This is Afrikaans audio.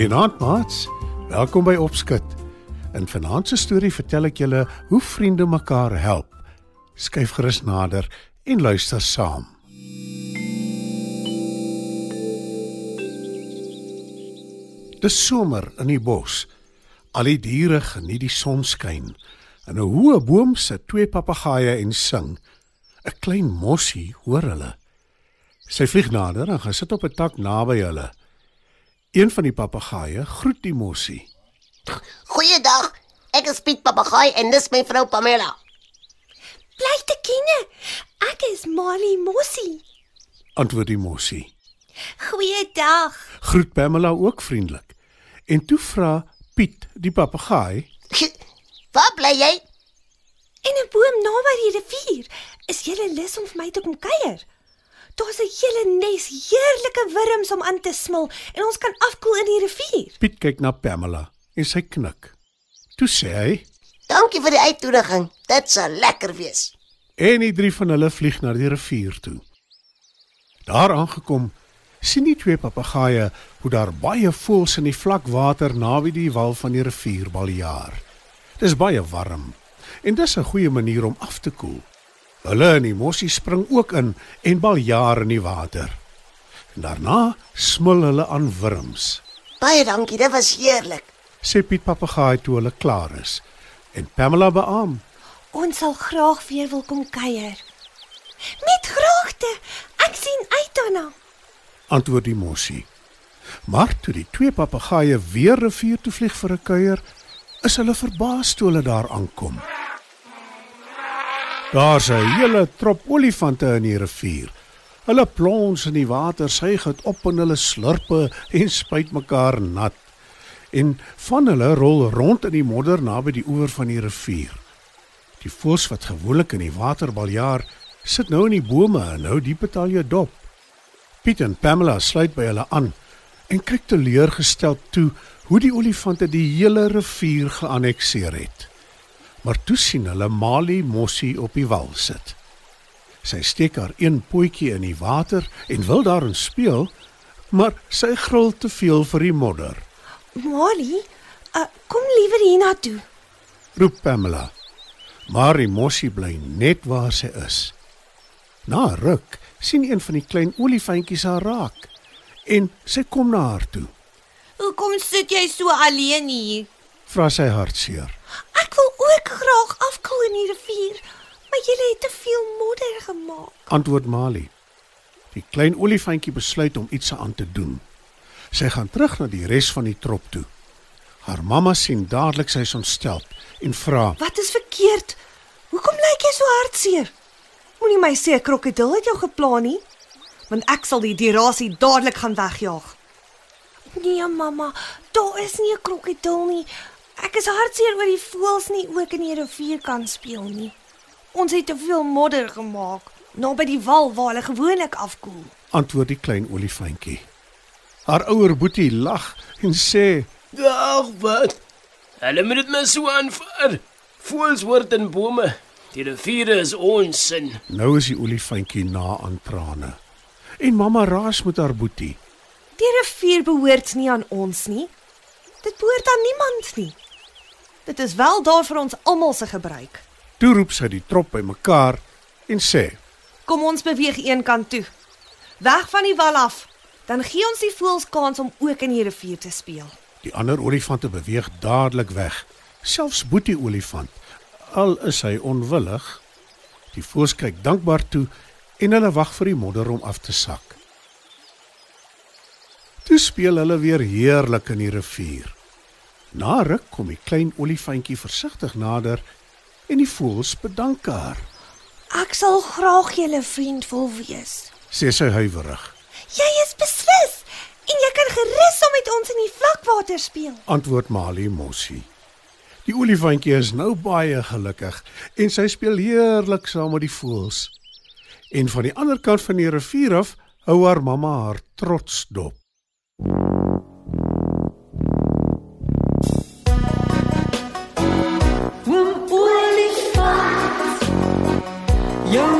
Goeienaand, maats. Welkom by Opskud. In vanaand se storie vertel ek julle hoe vriende mekaar help. Skyf gerus nader en luister saam. Dis somer in die bos. Al die diere geniet die sonskyn. In 'n hoë boom sit twee papegaaie en sing. 'n Klein mossie hoor hulle. Sy vlieg nader en gaan sit op 'n tak naby hulle. Een van die papegaaie groet die mossie. Goeiedag. Ek is Piet Papegaai en dis my vrou Pamela. Bly te kenne. Ek is Molly Mossie. Antwoord die mossie. Goeiedag. Groet Pamela ook vriendelik. En toe vra Piet die papegaai, Waar bly jy? In 'n boom naby die rivier. Is jy lus om vir my te kom kuier? Daar's 'n hele nes heerlike wurms om aan te smil en ons kan afkoel in die rivier. Piet kyk na Pamela en sy knik. Toe sê hy, Dankie vir die uitnodiging. Dit sal lekker wees. en die drie van hulle vlieg na die rivier toe. Daar aangekom, sien die twee papegaaie hoe daar baie voëls in die vlak water naby die wal van die rivier baljaar. Dis baie warm en dis 'n goeie manier om af te koel. Hulle en die mossie spring ook in en baljaar in die water. En daarna smil hulle aan wurms. Baie dankie. Dit was heerlik. sê Piet papegaai toe hulle klaar is. En Pamela beamoen. Ons sal graag weer wil kom kuier. Met graagte. Ek sien uit daarna. antwoord die mossie. Maar toe die twee papegaaie weer rivier toe vlieg vir 'n kuier, is hulle verbaas toe hulle daar aankom. Daar's 'n hele trop olifante in die rivier. Hulle plons in die water, suig dit op in hulle slurpe en spuit mekaar nat. En van hulle rol rond in die modder naby die oewer van die rivier. Die voëls wat gewoonlik in die water baljaar, sit nou in die bome en hou die betalje dop. Piet en Pamela sluit by hulle aan en kyk teleurgestel toe hoe die olifante die hele rivier geannekseer het. Maar toe sien hulle Mali Mossie op die wal sit. Sy steek haar een potjie in die water en wil daarin speel, maar sy gril te veel vir die modder. Molly, uh, kom liewer hiernatoe. Roep Pamela. Maar die Mossie bly net waar sy is. Na ruk sien een van die klein olifantjies haar raak en sy kom na haar toe. Hoekom sit jy so alleen hier? Vra sy hartseer. Ek wil ook graag afkoel in die rivier, maar jy het te veel modder gemaak. antwoord Mali. Die klein olifantjie besluit om iets aan te doen. Sy gaan terug na die res van die trop toe. Haar mamma sien dadelik sy is ontstel en vra: Wat is verkeerd? Hoekom lyk jy so hartseer? Moenie my sê 'n krokodil het jou geplan nie, want ek sal die dirasie dadelik gaan wegjaag. Nee, mamma, daar is nie 'n krokodil nie. Ek is hartseer oor die voëls nie ook in die rivier kan speel nie. Ons het te veel modder gemaak naby die wal waar hulle gewoonlik afkoel. antwoord die klein olifantjie. Haar ouer boetie lag en sê: Ag wat? Hulle moet dit maar so aanvaar. Voels word in bome. Die riviere is ons sin. "Nou is die olifantjie na aan trane." En mamma raas met haar boetie. Die rivier behoort nie aan ons nie. Dit behoort aan niemand nie. Dit is wel daar vir ons almal se gebruik. Toe roep sy die trop bymekaar en sê: Kom ons beweeg een kant toe. Weg van die wal af. Dan gee ons die voëls kans om ook in die rivier te speel. Die ander olifante beweeg dadelik weg, selfs Boetie olifant, al is hy onwillig. Die voëls kyk dankbaar toe en hulle wag vir die modder om af te sak. Toe speel hulle weer heerlik in die rivier. Na ruk kom die klein olifantjie versigtig nader en die voëls bedank haar. Ek sal graag julle vriend wil wees. sê sy huiwerig. Jy is beslis en jy kan gerus saam met ons in die vlakwater speel. Antwoord Mali Mossie. Die olifantjie is nou baie gelukkig en sy speel heerlik saam met die voëls. En van die ander kant van die rivier af hou haar mamma haar trots dop. Jou